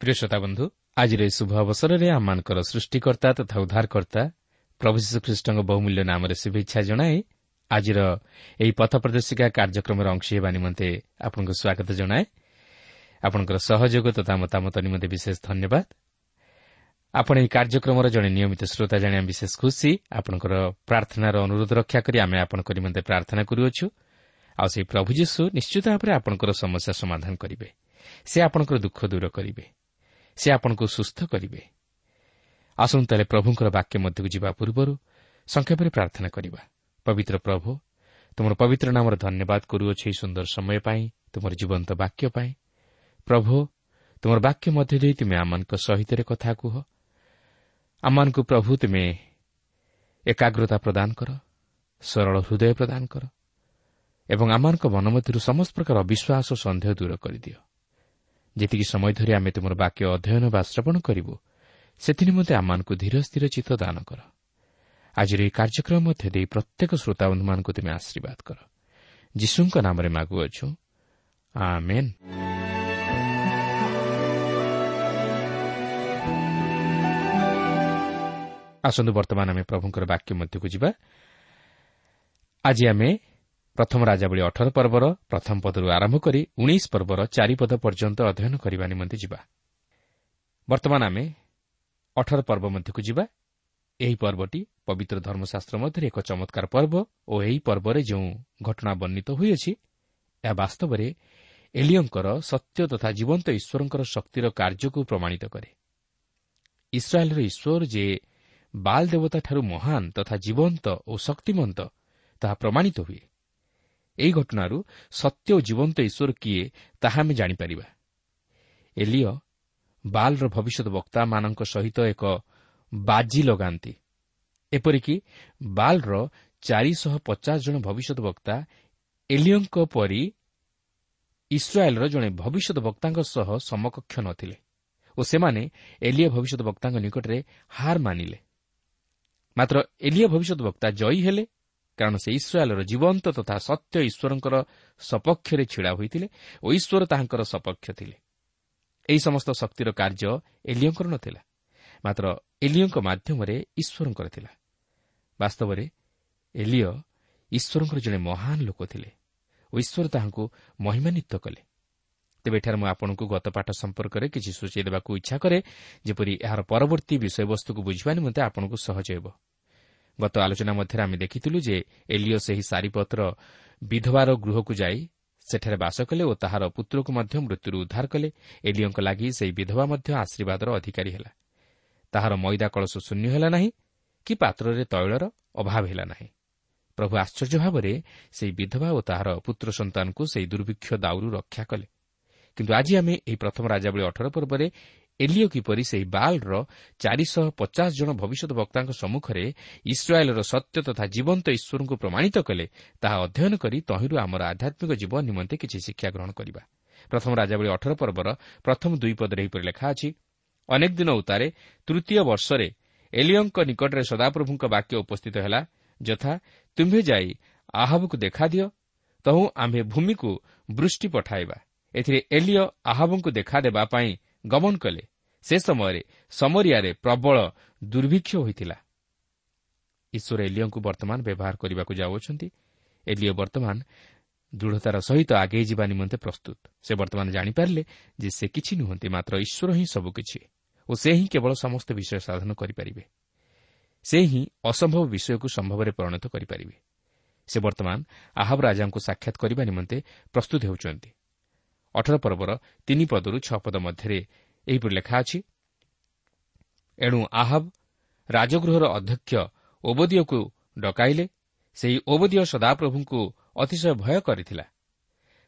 ପ୍ରିୟ ଶ୍ରୋତା ବନ୍ଧୁ ଆଜିର ଏହି ଶୁଭ ଅବସରରେ ଆମମାନଙ୍କର ସୃଷ୍ଟିକର୍ତ୍ତା ତଥା ଉଦ୍ଧାରକର୍ତ୍ତା ପ୍ରଭୁ ଶ୍ରୀଖ୍ରୀଷ୍ଟଙ୍କ ବହୁମୂଲ୍ୟ ନାମରେ ଶୁଭେଚ୍ଛା ଜଣାଇ ଆଜିର ଏହି ପଥ ପ୍ରଦର୍ଶିକା କାର୍ଯ୍ୟକ୍ରମର ଅଂଶ ହେବା ନିମନ୍ତେ ଆପଣଙ୍କୁ ସ୍ୱାଗତ ଜଣାଏ ଆପଣଙ୍କର ସହଯୋଗ ତଥା ମତାମତ ନିମନ୍ତେ ବିଶେଷ ଧନ୍ୟବାଦ ଆପଣ ଏହି କାର୍ଯ୍ୟକ୍ରମର ଜଣେ ନିୟମିତ ଶ୍ରୋତା ଜାଣିବା ବିଶେଷ ଖୁସି ଆପଣଙ୍କର ପ୍ରାର୍ଥନାର ଅନୁରୋଧ ରକ୍ଷା କରି ଆମେ ଆପଣଙ୍କ ନିମନ୍ତେ ପ୍ରାର୍ଥନା କରୁଅଛୁ ଆଉ ସେହି ପ୍ରଭୁ ଯୀଶୁ ନିଶ୍ଚିତ ଭାବରେ ଆପଣଙ୍କର ସମସ୍ୟା ସମାଧାନ କରିବେ। ସେ ଆପଣଙ୍କର ଦୁଃଖ ଦୂର କରିବେ। ସେ ଆପଣଙ୍କୁ ସୁସ୍ଥ କରିବେ। ଆସନ୍ତୁ ତାହେଲେ ପ୍ରଭୁଙ୍କର ବାକ୍ୟ ମଧ୍ୟକୁ ଯିବା ପୂର୍ବରୁ ସଂକ୍ଷେପରେ ପ୍ରାର୍ଥନା କରିବା। ପବିତ୍ର ପ୍ରଭୁ ତୁମର ପବିତ୍ର ନାମର ଧନ୍ୟବାଦ କରୁଅଛି ଏହି ସୁନ୍ଦର ସମୟ ପାଇଁ ତୁମର ଜୀବନ୍ତ ବାକ୍ୟ ପାଇଁ। ପ୍ରଭୁ ତୁମର ବାକ୍ୟ ମଧ୍ୟ ଦେଇ ତୁମେ ଆମମାନଙ୍କ ସହିତ କଥା କୁହ। ଆମମାନଙ୍କୁ ପ୍ରଭୁ ତୁମେ ଏକାଗ୍ରତା ପ୍ରଦାନ କର ସରଳ ହୃଦୟ ପ୍ରଦାନ କର। ଏବଂ ଆମମାନଙ୍କ ମନ ମଧ୍ୟରୁ ସମସ୍ତ ପ୍ରକାର ଅବିଶ୍ୱାସ ସନ୍ଦେହ ଦୂର କରିଦିଅ। ଯେତିକି ସମୟ ଧରି ଆମେ ତୁମର ବାକ୍ୟ ଅଧ୍ୟୟନ ବା ଶ୍ରବଣ କରିବୁ ସେଥିନିମନ୍ତେ ଆମମାନଙ୍କୁ ଧୀର ସ୍ଥିର ଚିତ୍ତ ଦାନ କର। ଆଜିର ଏହି କାର୍ଯ୍ୟକ୍ରମ ମଧ୍ୟ ଦେଇ ପ୍ରତ୍ୟେକ ଶ୍ରୋତାବନ୍ଧୁମାନଙ୍କୁ ତୁମେ ଆଶୀର୍ବାଦ କର। ଯୀଶୁଙ୍କ ନାମରେ ମାଗୁଅଛୁ। ଆସନ୍ତୁ ବର୍ତ୍ତମାନ ଆମେ ପ୍ରଭୁଙ୍କର ବାକ୍ୟ ମଧ୍ୟକୁ ଯିବା। ଆଜି ଆମେ ପ୍ରଥମ ରାଜାବଳୀ ଅଠର ପର୍ବର ପ୍ରଥମ ପଦରୁ ଆରମ୍ଭ କରି ଉଣେଇଶ ପର୍ବର ଚାରିପଦ ପର୍ଯ୍ୟନ୍ତ ଅଧ୍ୟୟନ କରିବା ନିମନ୍ତେ ଯିବା। ବର୍ତ୍ତମାନ ଆମେ ଅଠର ପର୍ବ ମଧ୍ୟକୁ ଯିବା। ଏହି ପର୍ବଟି ପବିତ୍ର ଧର୍ମଶାସ୍ତ୍ର ମଧ୍ୟରେ ଏକ ଚମତ୍କାର ପର୍ବ ଓ ଏହି ପର୍ବରେ ଯେଉଁ ଘଟଣା ବର୍ଣ୍ଣିତ ହୋଇଅଛି ଏହା ବାସ୍ତବରେ ଏଲିଓଙ୍କର ସତ୍ୟ ତଥା ଜୀବନ୍ତ ଈଶ୍ୱରଙ୍କର ଶକ୍ତିର କାର୍ଯ୍ୟକୁ ପ୍ରମାଣିତ କରେ। ଇସ୍ରାଏଲ୍ର ଈଶ୍ୱର ଯେ ବାଲ୍ ଦେବତାଠାରୁ ମହାନ ତଥା ଜୀବନ୍ତ ଓ ଶକ୍ତିମନ୍ତ ତାହା ପ୍ରମାଣିତ ହୁଏ। ଏହି ଘଟଣାରୁ ସତ୍ୟ ଓ ଜୀବନ୍ତ ଈଶ୍ୱର କିଏ ତାହା ଆମେ ଜାଣିପାରିବା। ଏଲିଓ ବାଲ୍ର ଭବିଷ୍ୟତ ବକ୍ତାମାନଙ୍କ ସହିତ ଏକ ବାଜି ଲଗାନ୍ତି। ଏପରିକି ବାଲ୍ର ଚାରିଶହ ପଚାଶ ଜଣ ଭବିଷ୍ୟତ ବକ୍ତା ଏଲିଓଙ୍କ ପରି ଇସ୍ରାଏଲ୍ର ଜଣେ ଭବିଷ୍ୟତ ବକ୍ତାଙ୍କ ସହ ସମକକ୍ଷ ନଥିଲେ ଓ ସେମାନେ ଏଲିଓ ଭବିଷ୍ୟତ ବକ୍ତାଙ୍କ ନିକଟରେ ହାର ମାନିଲେ। ମାତ୍ର ଏଲିଓ ଭବିଷ୍ୟତ ବକ୍ତା ଜୟୀ ହେଲେ କାରଣ ସେ ଇସ୍ରାଏଲ୍ର ଜୀବନ୍ତ ତଥା ସତ୍ୟ ଈଶ୍ୱରଙ୍କର ସପକ୍ଷରେ ଛିଡ଼ା ହୋଇଥିଲେ ଓ ଈଶ୍ୱର ତାହାଙ୍କର ସପକ୍ଷ ଥିଲେ। ଏହି ସମସ୍ତ ଶକ୍ତିର କାର୍ଯ୍ୟ ଏଲିଓଙ୍କର ନଥିଲା ମାତ୍ର ଏଲିଓଙ୍କ ମାଧ୍ୟମରେ ଈଶ୍ୱରଙ୍କର ଥିଲା। ବାସ୍ତବରେ ଏଲିଓ ଈଶ୍ୱରଙ୍କର ଜଣେ ମହାନ ଲୋକ ଥିଲେ ଓ ଈଶ୍ୱର ତାହାଙ୍କୁ ମହିମାନ୍ୱିତ କଲେ। ତେବେ ଏଠାରେ ମୁଁ ଆପଣଙ୍କୁ ଗତପାଠ ସମ୍ପର୍କରେ କିଛି ସୂଚାଇ ଦେବାକୁ ଇଚ୍ଛା କରେ ଯେପରି ଏହାର ପରବର୍ତ୍ତୀ ବିଷୟବସ୍ତୁକୁ ବୁଝିବା ନିମନ୍ତେ ଆପଣଙ୍କୁ ସହଜ ହେବ। ଗତ ଆଲୋଚନା ମଧ୍ୟରେ ଆମେ ଦେଖିଥିଲୁ ଯେ ଏଲିଓ ସେହି ସାରିପତ୍ର ବିଧବାର ଗୃହକୁ ଯାଇ ସେଠାରେ ବାସ କଲେ ଓ ତାହାର ପୁତ୍ରକୁ ମଧ୍ୟ ମୃତ୍ୟୁରୁ ଉଦ୍ଧାର କଲେ। ଏଲିଓଙ୍କ ଲାଗି ସେହି ବିଧବା ମଧ୍ୟ ଆଶୀର୍ବାଦର ଅଧିକାରୀ ହେଲା। ତାହାର ମଇଦା କଳସ ଶୂନ୍ୟ ହେଲା ନାହିଁ କି ପାତ୍ରରେ ତୈଳର ଅଭାବ ହେଲା ନାହିଁ। ପ୍ରଭୁ ଆଶ୍ଚର୍ଯ୍ୟ ଭାବରେ ସେହି ବିଧବା ଓ ତାହାର ପୁତ୍ର ସନ୍ତାନଙ୍କୁ ସେହି ଦୁର୍ଭିକ୍ଷ ଦାଉରୁ ରକ୍ଷା କଲେ। କିନ୍ତୁ ଆଜି ଆମେ ଏହି ପ୍ରଥମ ରାଜାବଳୀ ଅଠର ପର୍ବରେ ଏଲିଓ କିପରି ସେହି ବାଲ୍ର ଚାରିଶହ ପଚାଶ ଜଣ ଭବିଷ୍ୟତ ବକ୍ତାଙ୍କ ସମ୍ମୁଖରେ ଇସ୍ରାଏଲ୍ର ସତ୍ୟ ତଥା ଜୀବନ୍ତ ଈଶ୍ୱରଙ୍କୁ ପ୍ରମାଣିତ କଲେ ତାହା ଅଧ୍ୟୟନ କରି ତହିଁରୁ ଆମର ଆଧ୍ୟାତ୍ମିକ ଜୀବନ ନିମନ୍ତେ କିଛି ଶିକ୍ଷା ଗ୍ରହଣ କରିବା। ପ୍ରଥମ ରାଜାବଳୀ ଅଠର ପର୍ବର ପ୍ରଥମ ଦୁଇ ପଦରେ ଏହିପରି ଲେଖା ଅଛି ଅନେକ ଦିନ ଉତ୍ତାରେ ତୃତୀୟ ବର୍ଷରେ ଏଲିଓଙ୍କ ନିକଟରେ ସଦାପ୍ରଭୁଙ୍କ ବାକ୍ୟ ଉପସ୍ଥିତ ହେଲା ଯଥା ତୁମ୍ଭେ ଯାଇ ଆହବକୁ ଦେଖାଦିଅ ତହୁଁ ଆମ୍ଭେ ଭୂମିକୁ ବୃଷ୍ଟି ପଠାଇବା। ଏଥିରେ ଏଲିଓ ଆହବଙ୍କୁ ଦେଖାଦେବା ପାଇଁ ଗମନ କଲେ। ସେ ସମୟରେ ସମରିଆରେ ପ୍ରବଳ ଦୁର୍ଭିକ୍ଷ ହୋଇଥିଲା। ଈଶ୍ୱର ଏଲିଓଙ୍କୁ ବର୍ତ୍ତମାନ ବ୍ୟବହାର କରିବାକୁ ଯାଉଅଛନ୍ତି। ଏଲିଓ ବର୍ତ୍ତମାନ ଦୃଢ଼ତାର ସହିତ ଆଗେଇ ଯିବା ନିମନ୍ତେ ପ୍ରସ୍ତୁତ। ସେ ବର୍ତ୍ତମାନ ଜାଣିପାରିଲେ ଯେ ସେ କିଛି ନୁହନ୍ତି ମାତ୍ର ଈଶ୍ୱର ହିଁ ସବୁକିଛି ଓ ସେ ହିଁ କେବଳ ସମସ୍ତ ବିଷୟ ସାଧନ କରିପାରିବେ। ସେ ହିଁ ଅସମ୍ଭବ ବିଷୟକୁ ସମ୍ଭବରେ ପରିଣତ କରିପାରିବେ। ସେ ବର୍ତ୍ତମାନ ଆହବ ରାଜାଙ୍କୁ ସାକ୍ଷାତ କରିବା ନିମନ୍ତେ ପ୍ରସ୍ତୁତ ହେଉଛନ୍ତି। ଅଠର ପର୍ବର ତିନି ପଦରୁ ଛଅ ପଦ ମଧ୍ୟରେ ଏହିପରି ଲେଖା ଅଛି। ଏଣୁ ଆହବ ରାଜଗୃହର ଅଧ୍ୟକ୍ଷ ଓବଦିଓକୁ ଡକାଇଲେ। ସେହି ଓବଦିଓ ସଦାପ୍ରଭୁଙ୍କୁ ଅତିଶୟ ଭୟ କରିଥିଲା।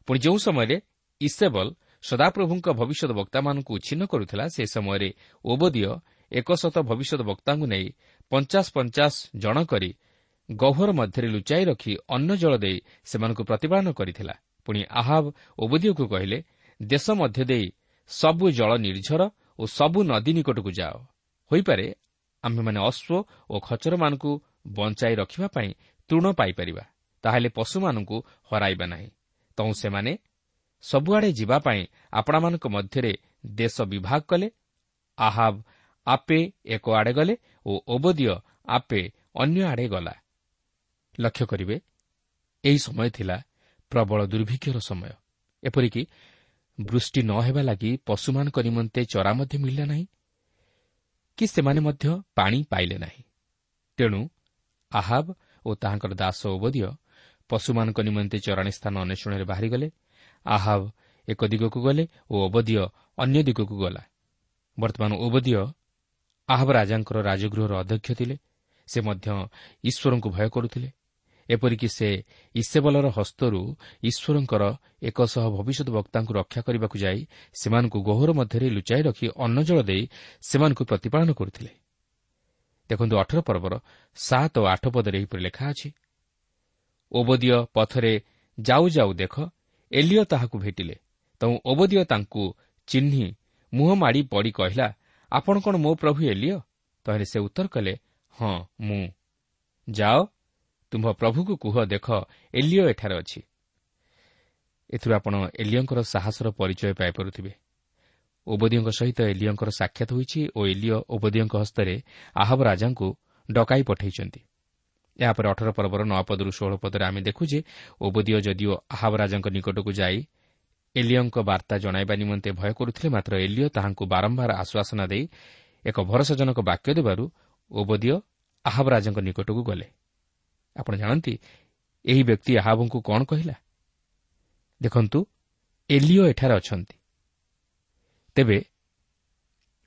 ପୁଣି ଯେଉଁ ସମୟରେ ଇସେବଲ ସଦାପ୍ରଭୁଙ୍କ ଭବିଷ୍ୟତ ବକ୍ତାମାନଙ୍କୁ ଉଚ୍ଛିନ୍ନ କରୁଥିଲା ସେ ସମୟରେ ଓବଦିଓ ଏକଶତ ଭବିଷ୍ୟତ ବକ୍ତାଙ୍କୁ ନେଇ ପଞ୍ଚାଶ ପଞ୍ଚାଶ ଜଣ କରି ଗହ୍ୱର ମଧ୍ୟରେ ଲୁଚାଇ ରଖି ଅନ୍ନ ଜଳ ଦେଇ ସେମାନଙ୍କୁ ପ୍ରତିପାଳନ କରିଥିଲା। ପୁଣି ଆହାବ ଓବଦିଓକୁ କହିଲେ ଦେଶ ମଧ୍ୟ ଦେଇ ସବୁ ଜଳ ନିର୍ଝର ଓ ସବୁ ନଦୀ ନିକଟକୁ ଯାଅ। ହୋଇପାରେ ଆମ୍ଭେମାନେ ଅଶ୍ୱ ଓ ଖଚରମାନଙ୍କୁ ବଞ୍ଚାଇ ରଖିବା ପାଇଁ ତୃଣ ପାଇପାରିବା। ତାହେଲେ ପଶୁମାନଙ୍କୁ ହରାଇବା ନାହିଁ। ତୁ ସେମାନେ ସବୁଆଡ଼େ ଯିବା ପାଇଁ ଆପଣମାନଙ୍କ ମଧ୍ୟରେ ଦେଶ ବିଭାଗ କଲେ ଆହାବ ଆପେ ଏକ ଆଡ଼େ ଗଲେ ଓ ଓବଦିଅ ଆପେ ଅନ୍ୟ ଆଡ଼େ ଗଲା। ଲକ୍ଷ୍ୟ କରିବେ ଏହି ସମୟ ଥିଲା ପ୍ରବଳ ଦୁର୍ଭିକ୍ଷର ସମୟ। ଏପରିକି ବୃଷ୍ଟି ନ ହେବା ଲାଗି ପଶୁମାନଙ୍କ ନିମନ୍ତେ ଚରା ମଧ୍ୟ ମିଳିଲା ନାହିଁ କି ସେମାନେ ମଧ୍ୟ ପାଣି ପାଇଲେ ନାହିଁ। ତେଣୁ ଆହାବ ଓ ତାହାଙ୍କର ଦାସ ଓବଦିଅ ପଶୁମାନଙ୍କ ନିମନ୍ତେ ଚରାଣୀ ସ୍ଥାନ ଅନ୍ୱେଷଣରେ ବାହାରିଗଲେ। ଆହାବ ଏକ ଦିଗକୁ ଗଲେ ଓ ଓବଦିଅ ଅନ୍ୟ ଦିଗକୁ ଗଲା। ବର୍ତ୍ତମାନ ଓବଦିଅ ଆହବ ରାଜାଙ୍କର ରାଜଗୃହର ଅଧ୍ୟକ୍ଷ ଥିଲେ। ସେ ମଧ୍ୟ ଈଶ୍ୱରଙ୍କୁ ଭୟ କରୁଥିଲେ। ଏପରିକି ସେ ଇସେବଲର ହସ୍ତରୁ ଈଶ୍ୱରଙ୍କର ଏକ ଶହ ଭବିଷ୍ୟତ ବକ୍ତାଙ୍କୁ ରକ୍ଷା କରିବାକୁ ଯାଇ ସେମାନଙ୍କୁ ଗୋହର ମଧ୍ୟରେ ଲୁଚାଇ ରଖି ଅନ୍ନ ଜଳ ଦେଇ ସେମାନଙ୍କୁ ପ୍ରତିପାଳନ କରୁଥିଲେ। ଦେଖନ୍ତୁ ଅଠର ପର୍ବର ସାତ ଓ ଆଠ ପଦରେ ଏହିପରି ଲେଖା ଅଛି ଓବଦିଅ ପଥରେ ଯାଉ ଯାଉ ଦେଖ ଏଲିଓ ତାହାକୁ ଭେଟିଲେ। ତେଣୁ ଓବଦିଅ ତାଙ୍କୁ ଚିହ୍ନି ମୁହଁ ମାଡ଼ି ପଡ଼ି କହିଲା ଆପଣ କ'ଣ ମୋ ପ୍ରଭୁ ଏଲିଓ ତାହେଲେ ସେ ଉତ୍ତର କଲେ ହଁ ମୁଁ। ଯାଅ ତୁମ୍ଭ ପ୍ରଭୁକୁ କୁହ ଦେଖ ଏଲିଓ ଏଠାରେ ଅଛି। ଏଥିରୁ ଆପଣ ଏଲିଓଙ୍କର ସାହସର ପରିଚୟ ପାଇପାରୁଥିବେ। ଓବଦିଓଙ୍କ ସହିତ ଏଲିଓଙ୍କର ସାକ୍ଷାତ ହୋଇଛି ଓ ଏଲିଓ ଓବଦିଓଙ୍କ ହସ୍ତରେ ଆହବ ରାଜାଙ୍କୁ ଡକାଇ ପଠାଇଛନ୍ତି। ଏହାପରେ ଅଠର ପର୍ବର ନଅ ପଦରୁ ଷୋହଳ ପଦରେ ଆମେ ଦେଖୁ ଯେ ଓବଦିଓ ଯଦିଓ ଆହାବ ରାଜାଙ୍କ ନିକଟକୁ ଯାଇ ଏଲିଓଙ୍କ ବାର୍ତ୍ତା ଜଣାଇବା ନିମନ୍ତେ ଭୟ କରୁଥିଲେ ମାତ୍ର ଏଲିଓ ତାହାଙ୍କୁ ବାରମ୍ବାର ଆଶ୍ୱାସନା ଦେଇ ଏକ ଭରସାଜନକ ବାକ୍ୟ ଦେବାରୁ ଓବଦିଓ ଆହାବ ରାଜାଙ୍କ ନିକଟକୁ ଗଲେ। ଆପଣ ଜାଣନ୍ତି ଏହି ବ୍ୟକ୍ତି ଆହାବଙ୍କୁ କ'ଣ କହିଲା? ଦେଖନ୍ତୁ ଏଲିଓ ଏଠାରେ ଅଛନ୍ତି। ତେବେ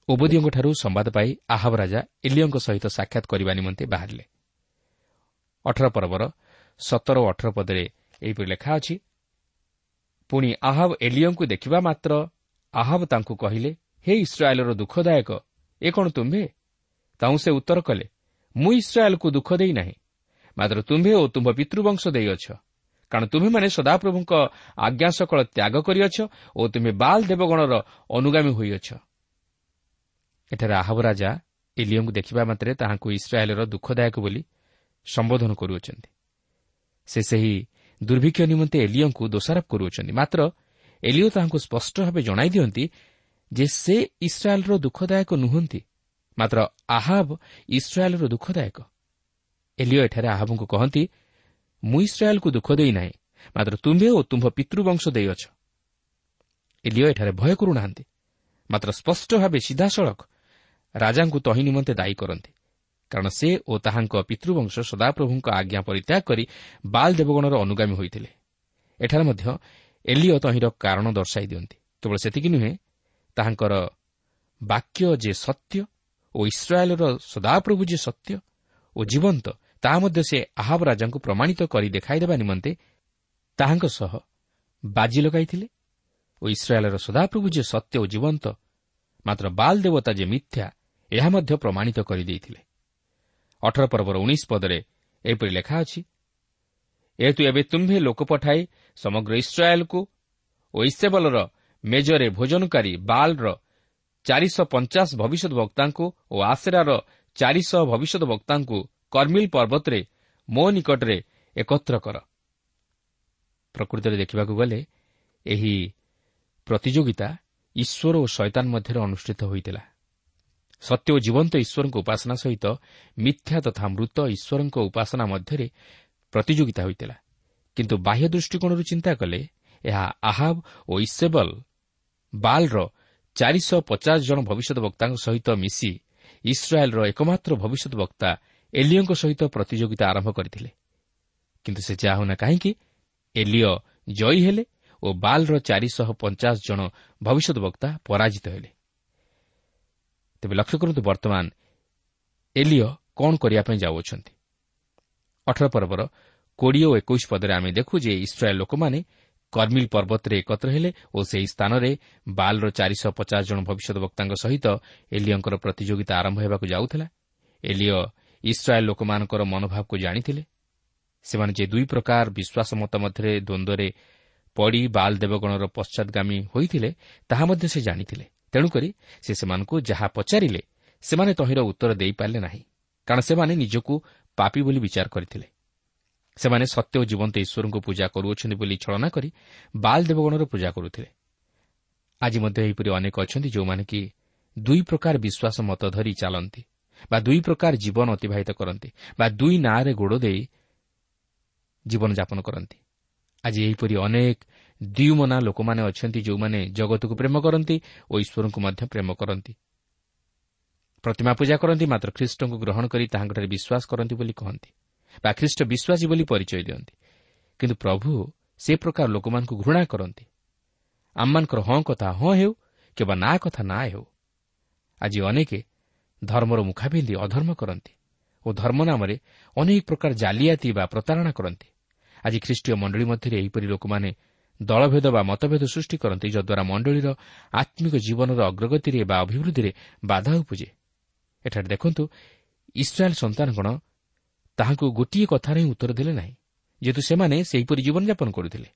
ଓବଦିଓଙ୍କଠାରୁ ସମ୍ବାଦ ପାଇ ଆହାବ ରାଜା ଏଲିଓଙ୍କ ସହିତ ସାକ୍ଷାତ କରିବା ନିମନ୍ତେ ବାହାରିଲେ। ଅଠର ପର୍ବର ସତର ଓ ଅଠର ପଦରେ ଏହିପରି ଲେଖା ଅଛି ପୁଣି ଆହବ ଏଲିଓଙ୍କୁ ଦେଖିବା ମାତ୍ର ଆହବ ତାଙ୍କୁ କହିଲେ ହେ ଇସ୍ରାଏଲ୍ର ଦୁଃଖଦାୟକ ଏ କ'ଣ ତୁମ୍ଭେ? ତାଙ୍କୁ ସେ ଉତ୍ତର କଲେ ମୁଁ ଇସ୍ରାଏଲ୍କୁ ଦୁଃଖ ଦେଇନାହିଁ ମାତ୍ର ତୁମ୍ଭେ ଓ ତୁମ୍ଭ ପିତୃବଂଶ ଦେଇଅଛ। କାରଣ ତୁମେମାନେ ସଦାପ୍ରଭୁଙ୍କ ଆଜ୍ଞା ସକଳ ତ୍ୟାଗ କରିଅଛ ଓ ତୁମେ ବାଲ୍ ଦେବଗଣର ଅନୁଗାମୀ ହୋଇଅଛ। ଏଠାରେ ଆହବ ରାଜା ଏଲିଓଙ୍କୁ ଦେଖିବା ମାତ୍ରେ ତାହାଙ୍କୁ ଇସ୍ରାଏଲ୍ର ଦୁଃଖଦାୟକ ବୋଲି ସମ୍ବୋଧନ କରୁଅଛନ୍ତି। ସେ ସେହି ଦୁର୍ଭିକ୍ଷ ନିମନ୍ତେ ଏଲିଓଙ୍କୁ ଦୋଷାରୋପ କରୁଅଛନ୍ତି। ମାତ୍ର ଏଲିଓ ତାହାଙ୍କୁ ସ୍ପଷ୍ଟ ଭାବେ ଜଣାଇ ଦିଅନ୍ତି ଯେ ସେ ଇସ୍ରାଏଲ୍ର ଦୁଃଖଦାୟକ ନୁହନ୍ତି। ମାତ୍ର ଆହାବ ଇସ୍ରାଏଲ୍ର ଦୁଃଖଦାୟକ। ଏଲିଓ ଏଠାରେ ଆହାବଙ୍କୁ କହନ୍ତି ମୁଁ ଇସ୍ରାଏଲ୍କୁ ଦୁଃଖ ଦେଇନାହିଁ ମାତ୍ର ତୁମ୍ଭେ ଓ ତୁମ୍ଭ ପିତୃବଂଶ ଦେଇଅଛ ଏଲିଓ ଏଠାରେ ଭୟ କରୁନାହାନ୍ତି ମାତ୍ର ସ୍ପଷ୍ଟ ଭାବେ ସିଧାସଳଖ ରାଜାଙ୍କୁ ତହିଁ ନିମନ୍ତେ ଦାୟୀ କରନ୍ତି କାରଣ ସେ ଓ ତାହାଙ୍କ ପିତୃବଂଶ ସଦାପ୍ରଭୁଙ୍କ ଆଜ୍ଞା ପରିତ୍ୟାଗ କରି ବାଲ୍ ଦେବଗଣର ଅନୁଗାମୀ ହୋଇଥିଲେ। ଏଠାରେ ମଧ୍ୟ ଏଲିଓ ତହିଁର କାରଣ ଦର୍ଶାଇ ଦିଅନ୍ତି। କେବଳ ସେତିକି ନୁହେଁ ତାହାଙ୍କର ବାକ୍ୟ ଯେ ସତ୍ୟ ଓ ଇସ୍ରାଏଲ୍ର ସଦାପ୍ରଭୁ ଯେ ସତ୍ୟ ଓ ଜୀବନ୍ତ ତାହା ମଧ୍ୟ ସେ ଆହାବ ରାଜାଙ୍କୁ ପ୍ରମାଣିତ କରି ଦେଖାଇଦେବା ନିମନ୍ତେ ତାହାଙ୍କ ସହ ବାଜି ଲଗାଇଥିଲେ ଓ ଇସ୍ରାଏଲ୍ର ସଦାପ୍ରଭୁ ଯେ ସତ୍ୟ ଓ ଜୀବନ୍ତ ମାତ୍ର ବାଲ୍ ଦେବତା ଯେ ମିଥ୍ୟା ଏହା ମଧ୍ୟ ପ୍ରମାଣିତ କରିଦେଇଥିଲେ ଅଠର ପର୍ବର ଉଣେଇଶ ପଦରେ ଏହିପରି ଲେଖା ଅଛି ଏହେତୁ ଏବେ ତୁମ୍ଭେ ଲୋକ ପଠାଇ ସମଗ୍ର ଇସ୍ରାଏଲ୍କୁ ଓ ଇସେବଲର ମେଜରେ ଭୋଜନକାରୀ ବାଲ୍ର ଚାରିଶହ ପଞ୍ଚାଶ ଭବିଷ୍ୟତ ବକ୍ତାଙ୍କୁ ଓ ଆସେରାର ଚାରିଶହ ଭବିଷ୍ୟତ ବକ୍ତାଙ୍କୁ କର୍ମିଲ୍ ପର୍ବତରେ ମୋ ନିକଟରେ ଏକତ୍ର କର। ପ୍ରକୃତରେ ଦେଖିବାକୁ ଗଲେ ଏହି ପ୍ରତିଯୋଗିତା ଈଶ୍ୱର ଓ ଶୈତାନ ମଧ୍ୟରେ ଅନୁଷ୍ଠିତ ହୋଇଥିଲା। ସତ୍ୟ ଓ ଜୀବନ୍ତ ଈଶ୍ୱରଙ୍କ ଉପାସନା ସହିତ ମିଥ୍ୟା ତଥା ମୃତ ଈଶ୍ୱରଙ୍କ ଉପାସନା ମଧ୍ୟରେ ପ୍ରତିଯୋଗିତା ହୋଇଥିଲା। କିନ୍ତୁ ବାହ୍ୟ ଦୃଷ୍ଟିକୋଣରୁ ଚିନ୍ତା କଲେ ଏହା ଆହାବ ଓ ଇସେବଲ ବାଲ୍ର ଚାରିଶହ ପଚାଶ ଜଣ ଭବିଷ୍ୟତ ବକ୍ତାଙ୍କ ସହିତ ମିଶି ଇସ୍ରାଏଲ୍ର ଏକମାତ୍ର ଭବିଷ୍ୟତ ବକ୍ତା ଏଲିଓଙ୍କ ସହିତ ପ୍ରତିଯୋଗିତା ଆରମ୍ଭ କରିଥିଲେ। କିନ୍ତୁ ସେ ଯାହା ହେଉନା କାହିଁକି ଏଲିଓ ଜୟୀ ହେଲେ ଓ ବାଲ୍ର ଚାରିଶହ ପଞ୍ଚାଶ ଜଣ ଭବିଷ୍ୟତ ବକ୍ତା ପରାଜିତ ହେଲେ। ତେବେ ଲକ୍ଷ୍ୟ କରନ୍ତୁ ବର୍ତ୍ତମାନ ଏଲିଓ କ'ଣ କରିବା ପାଇଁ ଯାଉଅଛନ୍ତି। ଅଠର ପର୍ବର କୋଡ଼ିଏ ଓ ଏକୋଇଶ ପଦରେ ଆମେ ଦେଖୁ ଯେ ଇସ୍ରାଏଲ୍ ଲୋକମାନେ କର୍ମିଲ୍ ପର୍ବତରେ ଏକତ୍ର ହେଲେ ଓ ସେହି ସ୍ଥାନରେ ବାଲ୍ର ଚାରିଶହ ପଚାଶ ଜଣ ଭବିଷ୍ୟତ ବକ୍ତାଙ୍କ ସହିତ ଏଲିଓଙ୍କର ପ୍ରତିଯୋଗିତା ଆରମ୍ଭ ହେବାକୁ ଯାଉଥିଲା। ଏଲିଓ ଇସ୍ରାଏଲ୍ ଲୋକମାନଙ୍କର ମନୋଭାବକୁ ଜାଣିଥିଲେ। ସେମାନେ ଯେ ଦୁଇ ପ୍ରକାର ବିଶ୍ୱାସ ମତ ମଧ୍ୟରେ ଦ୍ୱନ୍ଦ୍ୱରେ ପଡ଼ି ବାଲ୍ ଦେବଗଣର ପଶ୍ଚାଦଗାମୀ ହୋଇଥିଲେ ତାହା ମଧ୍ୟ ସେ ଜାଣିଥିଲେ। ତେଣୁକରି ସେ ସେମାନଙ୍କୁ ଯାହା ପଚାରିଲେ ସେମାନେ ତହିଁର ଉତ୍ତର ଦେଇପାରିଲେ ନାହିଁ କାରଣ ସେମାନେ ନିଜକୁ ପାପି ବୋଲି ବିଚାର କରିଥିଲେ। ସେମାନେ ସତ୍ୟ ଓ ଜୀବନ୍ତ ଈଶ୍ୱରଙ୍କୁ ପୂଜା କରୁଅଛନ୍ତି ବୋଲି ଛଳନା କରି ବାଲ୍ ଦେବଗଣର ପୂଜା କରୁଥିଲେ। ଆଜି ମଧ୍ୟ ଏହିପରି ଅନେକ ଅଛନ୍ତି ଯେଉଁମାନେ କି ଦୁଇ ପ୍ରକାର ବିଶ୍ୱାସ ମତ ଧରି ଚାଲନ୍ତି ବା ଦୁଇ ପ୍ରକାର ଜୀବନ ଅତିବାହିତ କରନ୍ତି ବା ଦୁଇ ନାଁରେ ଗୋଡ଼ ଦେଇ ଜୀବନଯାପନ କରନ୍ତି। ଆଜି ଏହିପରି ଅନେକ ଦ୍ୱିମନା ଲୋକମାନେ ଅଛନ୍ତି ଯେଉଁମାନେ ଜଗତକୁ ପ୍ରେମ କରନ୍ତି ଓ ଈଶ୍ୱରଙ୍କୁ ମଧ୍ୟ ପ୍ରେମ କରନ୍ତି। ପ୍ରତିମା ପୂଜା କରନ୍ତି ମାତ୍ର ଖ୍ରୀଷ୍ଟଙ୍କୁ ଗ୍ରହଣ କରି ତାହାଙ୍କଠାରେ ବିଶ୍ୱାସ କରନ୍ତି ବୋଲି କହନ୍ତି। ବା ଖ୍ରୀଷ୍ଟ ବିଶ୍ୱାସୀ ବୋଲି ପରିଚୟ ଦିଅନ୍ତି। କିନ୍ତୁ ପ୍ରଭୁ ସେ ପ୍ରକାର ଲୋକମାନଙ୍କୁ ଘୃଣା କରନ୍ତି। ଆମମାନଙ୍କର ହଁ କଥା ହଁ ହେଉ କିମ୍ବା ନା କଥା ନା ହେଉ। ଆଜି ଅନେକ ଧର୍ମର ମୁଖା ପିନ୍ଧି ଅଧର୍ମ କରନ୍ତି ଓ ଧର୍ମ ନାମରେ ଅନେକ ପ୍ରକାର ଜାଲିଆତି ବା ପ୍ରତାରଣା କରନ୍ତି। ଆଜି ଖ୍ରୀଷ୍ଟୀୟ ମଣ୍ଡଳୀ ମଧ୍ୟରେ ଏହିପରି ଲୋକମାନେ ଦଳଭେଦ ବା ମତଭେଦ ସୃଷ୍ଟି କରନ୍ତି ଯଦ୍ୱାରା ମଣ୍ଡଳୀର ଆତ୍ମିକ ଜୀବନର ଅଗ୍ରଗତିରେ ବା ଅଭିବୃଦ୍ଧିରେ ବାଧା ଉପୁଜେ। ଏଠାରେ ଦେଖନ୍ତୁ ଇସ୍ରାଏଲ୍ ସନ୍ତାନଗଣ ତାହାଙ୍କୁ ଗୋଟିଏ କଥାରେ ହିଁ ଉତ୍ତର ଦେଲେ ନାହିଁ ଯେହେତୁ ସେମାନେ ସେହିପରି ଜୀବନଯାପନ କରୁଥିଲେ।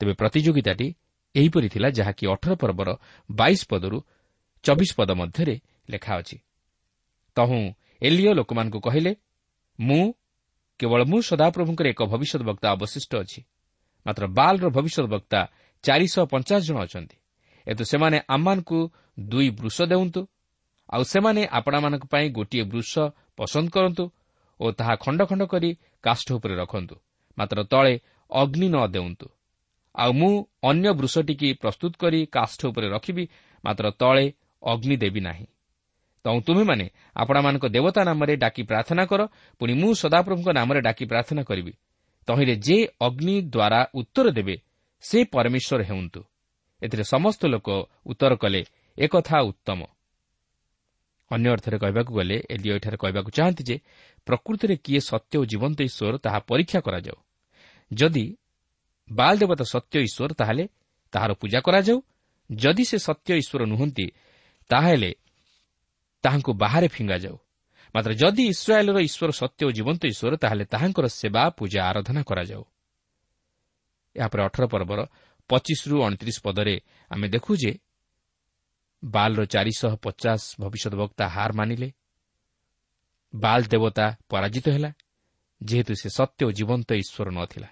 ତେବେ ପ୍ରତିଯୋଗିତାଟି ଏହିପରି ଥିଲା ଯାହାକି ଅଠର ପର୍ବର ବାଇଶ ପଦରୁ ଚବିଶ ପଦ ମଧ୍ୟରେ ଲେଖା ଅଛି। ତହୁଁ ଏଲିଓ ଲୋକମାନଙ୍କୁ କହିଲେ ମୁଁ କେବଳ ମୁଁ ସଦାପ୍ରଭୁଙ୍କର ଏକ ଭବିଷ୍ୟତ ବକ୍ତା ଅବଶିଷ୍ଟ ଅଛି। ମାତ୍ର ବାଲ୍ର ଭବିଷ୍ୟତ ବକ୍ତା ଚାରିଶହ ପଞ୍ଚାଶ ଜଣ ଅଛନ୍ତି। ଏତୁ ସେମାନେ ଆମମାନଙ୍କୁ ଦୁଇ ବୃଷ ଦେଉନ୍ତୁ ଆଉ ସେମାନେ ଆପଣାମାନଙ୍କ ପାଇଁ ଗୋଟିଏ ବୃଷ ପସନ୍ଦ କରନ୍ତୁ ଓ ତାହା ଖଣ୍ଡ ଖଣ୍ଡ କରି କାଷ୍ଠ ଉପରେ ରଖନ୍ତୁ। ମାତ୍ର ତଳେ ଅଗ୍ନି ନ ଦେଉନ୍ତୁ। ଆଉ ମୁଁ ଅନ୍ୟ ବୃଷଟିକି ପ୍ରସ୍ତୁତ କରି କାଷ୍ଠ ଉପରେ ରଖିବି ମାତ୍ର ତଳେ ଅଗ୍ନି ଦେବି ନାହିଁ। ତେଣୁ ତୁମେମାନେ ଆପଣମାନଙ୍କ ଦେବତା ନାମରେ ଡାକି ପ୍ରାର୍ଥନା କର ପୁଣି ମୁଁ ସଦାପ୍ରଭୁଙ୍କ ନାମରେ ଡାକି ପ୍ରାର୍ଥନା କରିବି। ତହିଁରେ ଯେ ଅଗ୍ନି ଦ୍ୱାରା ଉତ୍ତର ଦେବେ ସେ ପରମେଶ୍ୱର ହେଉନ୍ତୁ। ଏଥିରେ ସମସ୍ତ ଲୋକ ଉତ୍ତର କଲେ ଏକଥା ଉତ୍ତମ। ଅନ୍ୟ ଅର୍ଥରେ କହିବାକୁ ଗଲେ ଏଲିଓ ଏଠାରେ କହିବାକୁ ଚାହାନ୍ତି ଯେ ପ୍ରକୃତିରେ କିଏ ସତ୍ୟ ଓ ଜୀବନ୍ତ ଈଶ୍ୱର ତାହା ପରୀକ୍ଷା କରାଯାଉ। ଯଦି ବାଲ ଦେବତା ସତ୍ୟ ଈଶ୍ୱର ତାହେଲେ ତାହାର ପୂଜା କରାଯାଉ। ଯଦି ସେ ସତ୍ୟ ଈଶ୍ୱର ନୁହନ୍ତି ତାହେଲେ ତାହାଙ୍କୁ ବାହାରେ ଫିଙ୍ଗାଯାଉ। ମାତ୍ର ଯଦି ଇସ୍ରାଏଲ୍ର ଈଶ୍ୱର ସତ୍ୟ ଓ ଜୀବନ୍ତ ଈଶ୍ୱର ତାହେଲେ ତାହାଙ୍କର ସେବା ପୂଜା ଆରାଧନା କରାଯାଉ। ଏହାପରେ ଅଠର ପର୍ବର ପଚିଶରୁ ଅଣତିରିଶ ପଦରେ ଆମେ ଦେଖୁ ଯେ ବାଲ୍ର ଚାରିଶହ ପଚାଶ ଭବିଷ୍ୟତ ବକ୍ତା ହାର ମାନିଲେ। ବାଲ୍ ଦେବତା ପରାଜିତ ହେଲା ଯେହେତୁ ସେ ସତ୍ୟ ଓ ଜୀବନ୍ତ ଈଶ୍ୱର ନଥିଲା।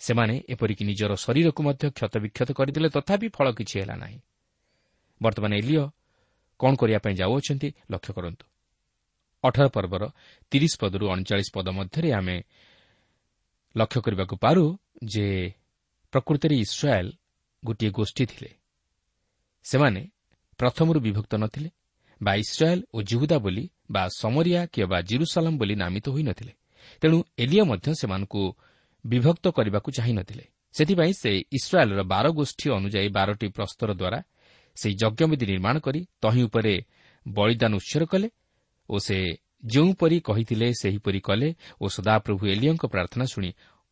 ସେମାନେ ଏପରିକି ନିଜର ଶରୀରକୁ ମଧ୍ୟ କ୍ଷତବିକ୍ଷତ କରିଦେଲେ ତଥାପି ଫଳ କିଛି ହେଲା ନାହିଁ। ବର୍ତ୍ତମାନ ଏଲିଓ କ'ଣ କରିବା ପାଇଁ ଯାଉଅଛନ୍ତି ଲକ୍ଷ୍ୟ କରନ୍ତୁ। ଅଠର ପର୍ବର ତିରିଶ ପଦରୁ ଅଣଚାଳିଶ ପଦ ମଧ୍ୟରେ ଆମେ ଲକ୍ଷ୍ୟ କରିବାକୁ ପାରୁ ଯେ ପ୍ରକୃତରେ ଇସ୍ରାଏଲ୍ ଗୋଟିଏ ଗୋଷ୍ଠୀ ଥିଲେ। ସେମାନେ ପ୍ରଥମରୁ ବିଭକ୍ତ ନଥିଲେ ବା ଇସ୍ରାଏଲ୍ ଓ ଜୁହୁଦା ବୋଲି ବା ସମରିଆ କିମ୍ବା ଜିରୁସାଲାମ ବୋଲି ନାମିତ ହୋଇନଥିଲେ ତେଣୁ ଏଲିଓ ମଧ୍ୟ ସେମାନଙ୍କୁ ବିଭକ୍ତ କରିବାକୁ ଚାହିଁନଥିଲେ ସେଥିପାଇଁ ସେ ଇସ୍ରାଏଲ୍ର ବାର ଗୋଷ୍ଠୀ ଅନୁଯାୟୀ ବାରଟି ପ୍ରସ୍ତର ଦ୍ୱାରା ସେହି ଯଜ୍ଞବିଧି ନିର୍ମାଣ କରି ତହିଁ ଉପରେ ବଳିଦାନ ଉତ୍ସର କଲେ ଓ ସେ ଯେଉଁପରି କହିଥିଲେ ସେହିପରି କଲେ ଓ ସଦାପ୍ରଭୁ ଏଲିଓଙ୍କ ପ୍ରାର୍ଥନା ଶୁଣି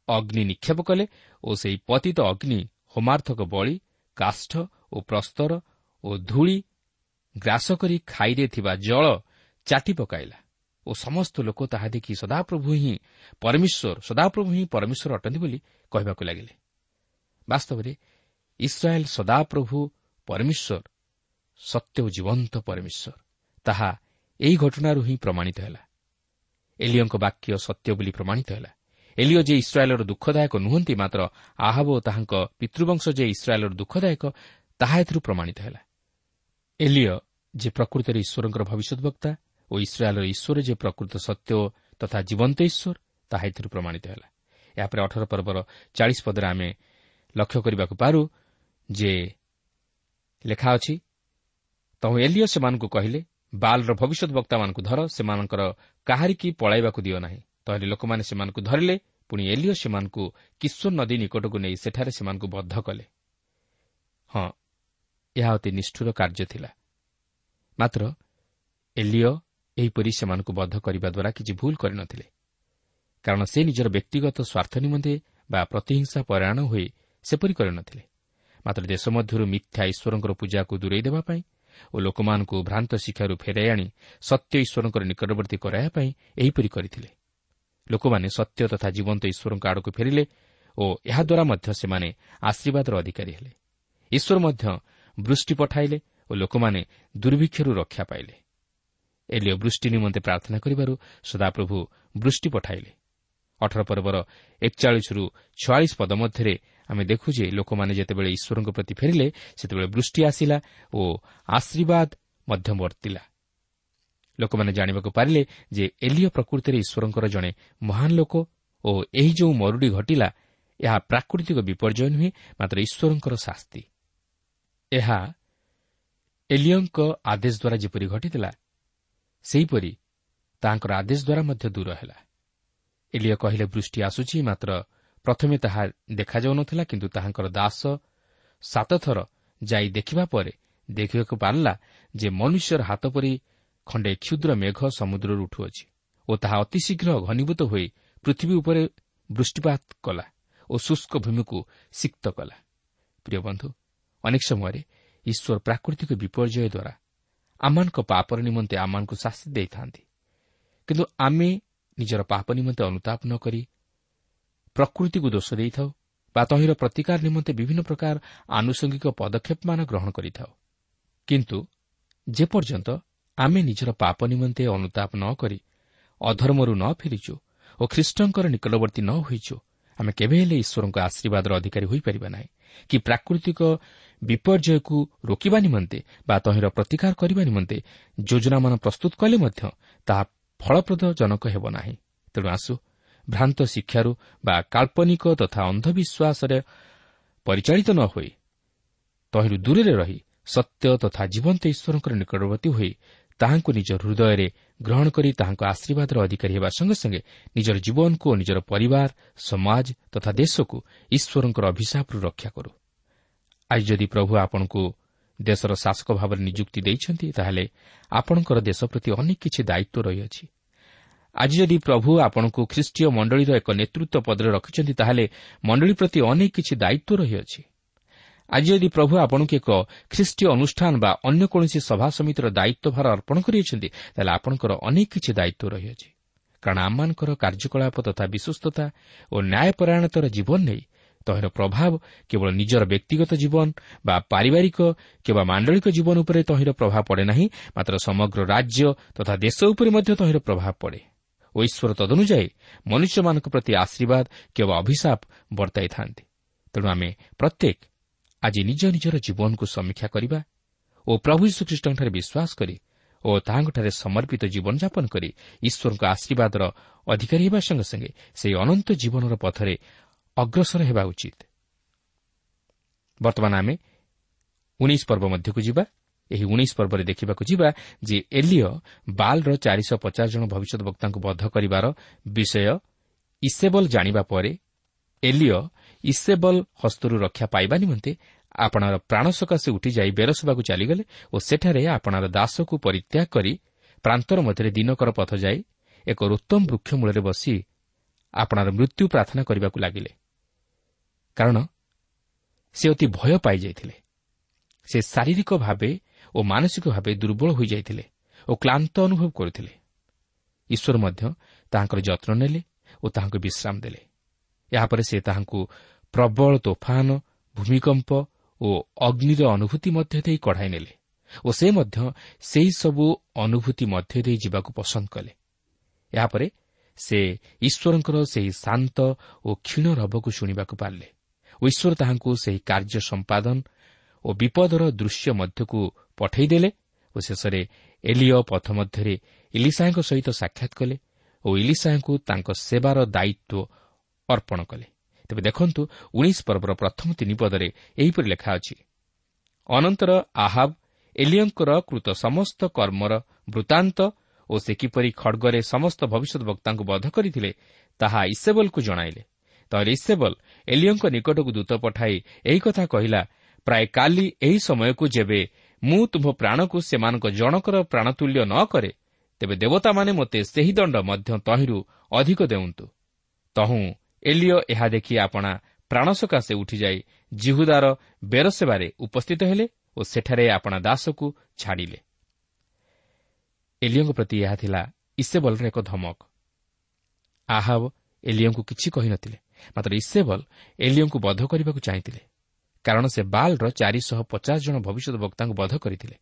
ଅଗ୍ନି ନିକ୍ଷେପ କଲେ ଓ ସେହି ପତିତ ଅଗ୍ନି ହୋମାର୍ଥକ ବଳି କାଷ୍ଠ ଓ ପ୍ରସ୍ତର ଓ ଧୂଳି ଗ୍ରାସ କରି ଖାଇରେ ଥିବା ଜଳ ଚାଟି ପକାଇଲା ଓ ସମସ୍ତ ଲୋକ ତାହା ଦେଖି ସଦାପ୍ରଭୁ ହିଁ ପରମେଶ୍ୱର ସଦାପ୍ରଭୁ ହିଁ ପରମେଶ୍ୱର ଅଟନ୍ତି ବୋଲି କହିବାକୁ ଲାଗିଲେ। ବାସ୍ତବରେ ଇସ୍ରାଏଲ୍ ସଦାପ୍ରଭୁ ପରମେଶ୍ୱର ସତ୍ୟ ଓ ଜୀବନ୍ତ ପରମେଶ୍ୱର। ତାହା ଏହି ଘଟଣାରୁ ହିଁ ପ୍ରମାଣିତ ହେଲା। ଏଲିଓଙ୍କ ବାକ୍ୟ ସତ୍ୟ ବୋଲି ପ୍ରମାଣିତ ହେଲା। ଏଲିଓ ଯେ ଇସ୍ରାଏଲ୍ର ଦୁଃଖଦାୟକ ନୁହନ୍ତି ମାତ୍ର ଆହବ ଓ ତାହାଙ୍କ ପିତୃବଂଶ ଯେ ଇସ୍ରାଏଲ୍ର ଦୁଃଖଦାୟକ ତାହା ଏଥିରୁ ପ୍ରମାଣିତ ହେଲା। ଏଲିଓ ଯେ ପ୍ରକୃତରେ ଈଶ୍ୱରଙ୍କର ଭବିଷ୍ୟତ ବକ୍ତା ଓ ଇସ୍ରାଏଲ୍ର ଈଶ୍ୱର ଯେ ପ୍ରକୃତ ସତ୍ୟ ତଥା ଜୀବନ୍ତ ଈଶ୍ୱର ତାହା ଏଥିରୁ ପ୍ରମାଣିତ ହେଲା। ଏହାପରେ ଅଠର ପର୍ବର ଚାଳିଶ ପଦରେ ଆମେ ଲକ୍ଷ୍ୟ କରିବାକୁ ପାରୁ ଯେ ଲେଖା ଅଛି ତହୁ ଏଲିଓ ସେମାନଙ୍କୁ କହିଲେ ବାଲ୍ର ଭବିଷ୍ୟତ ବକ୍ତାମାନଙ୍କୁ ଧର ସେମାନଙ୍କର କାହାରିକି ପଳାଇବାକୁ ଦିଅ ନାହିଁ। ତାହେଲେ ଲୋକମାନେ ସେମାନଙ୍କୁ ଧରିଲେ ପୁଣି ଏଲିଓ ସେମାନଙ୍କୁ କିଶୋର ନଦୀ ନିକଟକୁ ନେଇ ସେଠାରେ ସେମାନଙ୍କୁ ବଦ୍ଧ କଲେ। ହଁ ଏହା ଅତି ନିଷ୍ଠୁର କାର୍ଯ୍ୟ ଥିଲା। ମାତ୍ର ଏଲିଓ ଏହିପରି ସେମାନଙ୍କୁ ବଦ୍ଧ କରିବା ଦ୍ୱାରା କିଛି ଭୁଲ କରିନଥିଲେ କାରଣ ସେ ନିଜର ବ୍ୟକ୍ତିଗତ ସ୍ୱାର୍ଥ ନିମନ୍ତେ ବା ପ୍ରତିହିଂସା ପରାୟଣ ହୋଇ ସେପରି କରିନଥିଲେ। ମାତ୍ର ଦେଶ ମଧ୍ୟରୁ ମିଥ୍ୟା ଈଶ୍ୱରଙ୍କର ପୂଜାକୁ ଦୂରେଇ ଦେବା ପାଇଁ ଓ ଲୋକମାନଙ୍କୁ ଭ୍ରାନ୍ତ ଶିକ୍ଷାରୁ ଫେରାଇ ଆଣି ସତ୍ୟ ଈଶ୍ୱରଙ୍କର ନିକଟବର୍ତ୍ତୀ କରାଇବା ପାଇଁ ଏହିପରି କରିଥିଲେ। ଲୋକମାନେ ସତ୍ୟ ତଥା ଜୀବନ୍ତ ଈଶ୍ୱରଙ୍କ ଆଡ଼କୁ ଫେରିଲେ ଓ ଏହାଦ୍ୱାରା ମଧ୍ୟ ସେମାନେ ଆଶୀର୍ବାଦର ଅଧିକାରୀ ହେଲେ। ଈଶ୍ୱର ମଧ୍ୟ ବୃଷ୍ଟି ପଠାଇଲେ ଓ ଲୋକମାନେ ଦୁର୍ଭିକ୍ଷରୁ ରକ୍ଷା ପାଇଲେ। ଏଲିଓ ବୃଷ୍ଟି ନିମନ୍ତେ ପ୍ରାର୍ଥନା କରିବାରୁ ସଦାପ୍ରଭୁ ବୃଷ୍ଟି ପଠାଇଲେ। ଅଠର ପର୍ବର ଏକଚାଳିଶରୁ ଛୟାଳିଶ ପଦ ମଧ୍ୟରେ ଆମେ ଦେଖୁ ଯେ ଲୋକମାନେ ଯେତେବେଳେ ଈଶ୍ୱରଙ୍କ ପ୍ରତି ଫେରିଲେ ସେତେବେଳେ ବୃଷ୍ଟି ଆସିଲା ଓ ଆଶୀର୍ବାଦ ମଧ୍ୟ ବର୍ତ୍ତିଲା। ଲୋକମାନେ ଜାଣିବାକୁ ପାରିଲେ ଯେ ଏଲିଓ ପ୍ରକୃତିରେ ଈଶ୍ୱରଙ୍କର ଜଣେ ମହାନ ଲୋକ ଓ ଏହି ଯେଉଁ ମରୁଡ଼ି ଘଟିଲା ଏହା ପ୍ରାକୃତିକ ବିପର୍ଯ୍ୟୟ ନୁହେଁ ମାତ୍ର ଈଶ୍ୱରଙ୍କର ଶାସ୍ତି। ଏହା ଏଲିଓଙ୍କ ଆଦେଶ ଦ୍ୱାରା ଯେପରି ଘଟିଥିଲା ସେହିପରି ତାହାଙ୍କର ଆଦେଶ ଦ୍ୱାରା ମଧ୍ୟ ଦୂର ହେଲା। ଏଲିଓ କହିଲେ ବୃଷ୍ଟି ଆସୁଛି ମାତ୍ର ପ୍ରଥମେ ତାହା ଦେଖାଯାଉନଥିଲା କିନ୍ତୁ ତାହାଙ୍କର ଦାସ ସାତଥର ଯାଇ ଦେଖିବା ପରେ ଦେଖିବାକୁ ପାରିଲା ଯେ ମନୁଷ୍ୟର ହାତ ପରି ଖଣ୍ଡେ କ୍ଷୁଦ୍ର ମେଘ ସମୁଦ୍ରରୁ ଉଠୁଅଛି ଓ ତାହା ଅତିଶୀଘ୍ର ଘନୀଭୂତ ହୋଇ ପୃଥିବୀ ଉପରେ ବୃଷ୍ଟିପାତ କଲା ଓ ଶୁଷ୍କ ଭୂମିକୁ ସିକ୍ତ କଲା। ପ୍ରିୟ ବନ୍ଧୁ ଅନେକ ସମୟରେ ଈଶ୍ୱର ପ୍ରାକୃତିକ ବିପର୍ଯ୍ୟୟ ଦ୍ୱାରା ଆମମାନଙ୍କ ପାପର ନିମନ୍ତେ ଆମମାନଙ୍କୁ ଶାସ୍ତି ଦେଇଥାନ୍ତି। କିନ୍ତୁ ଆମେ ନିଜର ପାପ ନିମନ୍ତେ ଅନୁତାପ ନ କରି ପ୍ରକୃତିକୁ ଦୋଷ ଦେଇଥାଉ ବା ତହିଁର ପ୍ରତିକାର ନିମନ୍ତେ ବିଭିନ୍ନ ପ୍ରକାର ଆନୁଷଙ୍ଗିକ ପଦକ୍ଷେପମାନ ଗ୍ରହଣ କରିଥାଉ। କିନ୍ତୁ ଯେପର୍ଯ୍ୟନ୍ତ ଆମେ ନିଜର ପାପ ନିମନ୍ତେ ଅନୁତାପ ନ କରି ଅଧର୍ମରୁ ନ ଫେରିଛୁ ଓ ଖ୍ରୀଷ୍ଟଙ୍କର ନିକଟବର୍ତ୍ତୀ ନ ହୋଇଛୁ ଆମେ କେବେ ହେଲେ ଈଶ୍ୱରଙ୍କ ଆଶୀର୍ବାଦର ଅଧିକାରୀ ହୋଇପାରିବା ନାହିଁ କି ପ୍ରାକୃତିକ ବିପର୍ଯ୍ୟୟକୁ ରୋକିବା ନିମନ୍ତେ ବା ତହିଁର ପ୍ରତିକାର କରିବା ନିମନ୍ତେ ଯୋଜନାମାନ ପ୍ରସ୍ତୁତ କଲେ ମଧ୍ୟ ତାହା ଫଳପ୍ରଦ ଜନକ ହେବ ନାହିଁ। ତେଣୁ ଆସୁ ଭ୍ରାନ୍ତ ଶିକ୍ଷାରୁ ବା କାଳ୍ପନିକ ତଥା ଅନ୍ଧବିଶ୍ୱାସରେ ପରିଚାଳିତ ନ ହୋଇ ତହିଁରୁ ଦୂରରେ ରହି ସତ୍ୟ ତଥା ଜୀବନ୍ତ ଈଶ୍ୱରଙ୍କର ନିକଟବର୍ତ୍ତୀ ହୋଇ ତାହାଙ୍କୁ ନିଜ ହୃଦୟରେ ଗ୍ରହଣ କରି ତାହାଙ୍କ ଆଶୀର୍ବାଦର ଅଧିକାରୀ ହେବା ସଙ୍ଗେ ସଙ୍ଗେ ନିଜର ଜୀବନକୁ ଓ ନିଜର ପରିବାର ସମାଜ ତଥା ଦେଶକୁ ଈଶ୍ୱରଙ୍କର ଅଭିଶାପରୁ ରକ୍ଷା କରୁ। ଆଜି ଯଦି ପ୍ରଭୁ ଆପଣଙ୍କୁ ଦେଶର ଶାସକ ଭାବରେ ନିଯୁକ୍ତି ଦେଇଛନ୍ତି ତାହେଲେ ଆପଣଙ୍କର ଦେଶ ପ୍ରତି ଅନେକ କିଛି ଦାୟିତ୍ୱ ରହିଅଛି। ଆଜି ଯଦି ପ୍ରଭୁ ଆପଣଙ୍କୁ ଖ୍ରୀଷ୍ଟୀୟ ମଣ୍ଡଳୀର ଏକ ନେତୃତ୍ୱ ପଦରେ ରଖିଛନ୍ତି ତାହେଲେ ମଣ୍ଡଳୀ ପ୍ରତି ଅନେକ କିଛି ଦାୟିତ୍ୱ ରହିଅଛି। ଆଜି ଯଦି ପ୍ରଭୁ ଆପଣଙ୍କୁ ଏକ ଖ୍ରୀଷ୍ଟୀୟ ଅନୁଷ୍ଠାନ ବା ଅନ୍ୟ କୌଣସି ସଭା ସମିତିର ଦାୟିତ୍ୱଭାର ଅର୍ପଣ କରିଅଛନ୍ତି ତାହେଲେ ଆପଣଙ୍କର ଅନେକ କିଛି ଦାୟିତ୍ୱ ରହିଅଛି। କାରଣ ଆମମାନଙ୍କର କାର୍ଯ୍ୟକଳାପ ତଥା ବିଶ୍ୱସ୍ତତା ଓ ନ୍ୟାୟପରାୟଣତାର ଜୀବନ ନେଇ ତହିଁର ପ୍ରଭାବ କେବଳ ନିଜର ବ୍ୟକ୍ତିଗତ ଜୀବନ ବା ପାରିବାରିକ କିମ୍ବା ମାଣ୍ଡଳିକ ଜୀବନ ଉପରେ ତହିଁର ପ୍ରଭାବ ପଡ଼େ ନାହିଁ ମାତ୍ର ସମଗ୍ର ରାଜ୍ୟ ତଥା ଦେଶ ଉପରେ ମଧ୍ୟ ତହିଁର ପ୍ରଭାବ ପଡ଼େ। ଓ ଈଶ୍ୱର ତଦନୁଯାୟୀ ମନୁଷ୍ୟମାନଙ୍କ ପ୍ରତି ଆଶୀର୍ବାଦ କିମ୍ବା ଅଭିଶାପ ବର୍ତ୍ତାଇଥାନ୍ତି। ତେଣୁ ଆମେ ପ୍ରତ୍ୟେକ ଆଜି ନିଜ ନିଜର ଜୀବନକୁ ସମୀକ୍ଷା କରିବା ଓ ପ୍ରଭୁ ଯୀଶୁଖ୍ରୀଷ୍ଟଙ୍କଠାରେ ବିଶ୍ୱାସ କରି ଓ ତାହାଙ୍କଠାରେ ସମର୍ପିତ ଜୀବନଯାପନ କରି ଈଶ୍ୱରଙ୍କ ଆଶୀର୍ବାଦର ଅଧିକାରୀ ହେବା ସଙ୍ଗେ ସଙ୍ଗେ ସେହି ଅନନ୍ତ ଜୀବନର ପଥରେ ଅଗ୍ରସର ହେବା ଉଚିତ। ବର୍ତ୍ତମାନ ଆମେ ଉଣେଇଶ ପର୍ବ ମଧ୍ୟକୁ ଯିବା। ଏହି ଉଣେଇଶ ପର୍ବରେ ଦେଖିବାକୁ ଯିବା ଯେ ଏଲିଓ ବାଲ୍ର ଚାରିଶହ ପଚାଶ ଜଣ ଭବିଷ୍ୟତ ବକ୍ତାଙ୍କୁ ବଦ୍ଧ କରିବାର ବିଷୟ ଇସେବଲ ଜାଣିବା ପରେ ଏଲିଓ ଇସେବଲ ହସ୍ତରୁ ରକ୍ଷା ପାଇବା ନିମନ୍ତେ ଆପଣାର ପ୍ରାଣ ସକାଶେ ଉଠିଯାଇ ବେରସବାକୁ ଚାଲିଗଲେ ଓ ସେଠାରେ ଆପଣାର ଦାସକୁ ପରିତ୍ୟାଗ କରି ପ୍ରାନ୍ତର ମଧ୍ୟରେ ଦିନକର ପଥ ଯାଇ ଏକ ଉତ୍ତମ ବୃକ୍ଷ ମୂଳରେ ବସି ଆପଣାର ମୃତ୍ୟୁ ପ୍ରାର୍ଥନା କରିବାକୁ ଲାଗିଲେ। କାରଣ ସେ ଅତି ଭୟ ପାଇଯାଇଥିଲେ। ସେ ଶାରୀରିକ ଭାବେ ଓ ମାନସିକ ଭାବେ ଦୁର୍ବଳ ହୋଇଯାଇଥିଲେ ଓ କ୍ଲାନ୍ତ ଅନୁଭବ କରୁଥିଲେ। ଈଶ୍ୱର ମଧ୍ୟ ତାହାଙ୍କର ଯତ୍ନ ନେଲେ ଓ ତାହାଙ୍କୁ ବିଶ୍ରାମ ଦେଲେ। ଏହାପରେ ସେ ତାହାଙ୍କୁ ପ୍ରବଳ ତୋଫାନ ଭୂମିକମ୍ପ ଓ ଅଗ୍ନିର ଅନୁଭୂତି ମଧ୍ୟ ଦେଇ କଢ଼ାଇ ନେଲେ ଓ ସେ ମଧ୍ୟ ସେହିସବୁ ଅନୁଭୂତି ମଧ୍ୟ ଦେଇ ଯିବାକୁ ପସନ୍ଦ କଲେ। ଏହାପରେ ସେ ଈଶ୍ୱରଙ୍କର ସେହି ଶାନ୍ତ ଓ କ୍ଷୀଣ ରବକୁ ଶୁଣିବାକୁ ପାରିଲେ। ଈଶ୍ୱର ତାହାଙ୍କୁ ସେହି କାର୍ଯ୍ୟ ସମ୍ପାଦନ ଓ ବିପଦର ଦୃଶ୍ୟ ମଧ୍ୟକୁ ପଠାଇଦେଲେ ଓ ଶେଷରେ ଏଲିଓ ପଥ ମଧ୍ୟରେ ଇଲିସାଙ୍କ ସହିତ ସାକ୍ଷାତ କଲେ ଓ ଇଲିସାଙ୍କୁ ତାଙ୍କ ସେବାର ଦାୟିତ୍ୱ ଅର୍ପଣ କଲେ। ତେବେ ଦେଖନ୍ତୁ ଉଣେଇଶ ପର୍ବର ପ୍ରଥମ ତିନି ପଦରେ ଏହିପରି ଲେଖା ଅଛି ଅନନ୍ତର ଆହାବ ଏଲିଓଙ୍କର କୃତ ସମସ୍ତ କର୍ମର ବୃତ୍ତାନ୍ତ ଓ ସେ କିପରି ଖଡ଼ଗରେ ସମସ୍ତ ଭବିଷ୍ୟତ ବକ୍ତାଙ୍କୁ ବଧ କରିଥିଲେ ତାହା ଇସେବଲକୁ ଜଣାଇଲେ। ତାହେଲେ ଇସେବଲ ଏଲିଓଙ୍କ ନିକଟକୁ ଦୂତ ପଠାଇ ଏହି କଥା କହିଲା ପ୍ରାୟ କାଲି ଏହି ସମୟକୁ ଯେବେ ମୁଁ ତୁମ୍ଭ ପ୍ରାଣକୁ ସେମାନଙ୍କ ଜଣକର ପ୍ରାଣତୁଲ୍ୟ ନ କରେ ତେବେ ଦେବତାମାନେ ମୋତେ ସେହି ଦଣ୍ଡ ମଧ୍ୟ ତହିଁରୁ ଅଧିକ ଦେଉନ୍ତୁ। ତହୁଁ ଏଲିଓ ଏହା ଦେଖି ଆପଣା ପ୍ରାଣ ସକାଶେ ଉଠିଯାଇ ଜିହୁଦାର ବେରସେବାରେ ଉପସ୍ଥିତ ହେଲେ ଓ ସେଠାରେ ଆପଣା ଦାସକୁ ଛାଡ଼ିଲେ। ଏଲିଓଙ୍କ ପ୍ରତି ଏହା ଥିଲା ଇସେବଲର ଏକ ଧମକ। ଆହାବ ଏଲିଓଙ୍କୁ କିଛି କହିନଥିଲେ। ମାତ୍ର ଇସେବଲ ଏଲିଓଙ୍କୁ ବଧ କରିବାକୁ ଚାହିଁଥିଲେ। କାରଣ ସେ ବାଲ୍ର ଚାରିଶହ ପଚାଶ ଜଣ ଭବିଷ୍ୟତ ବକ୍ତାଙ୍କୁ ବଧ କରିଥିଲେ।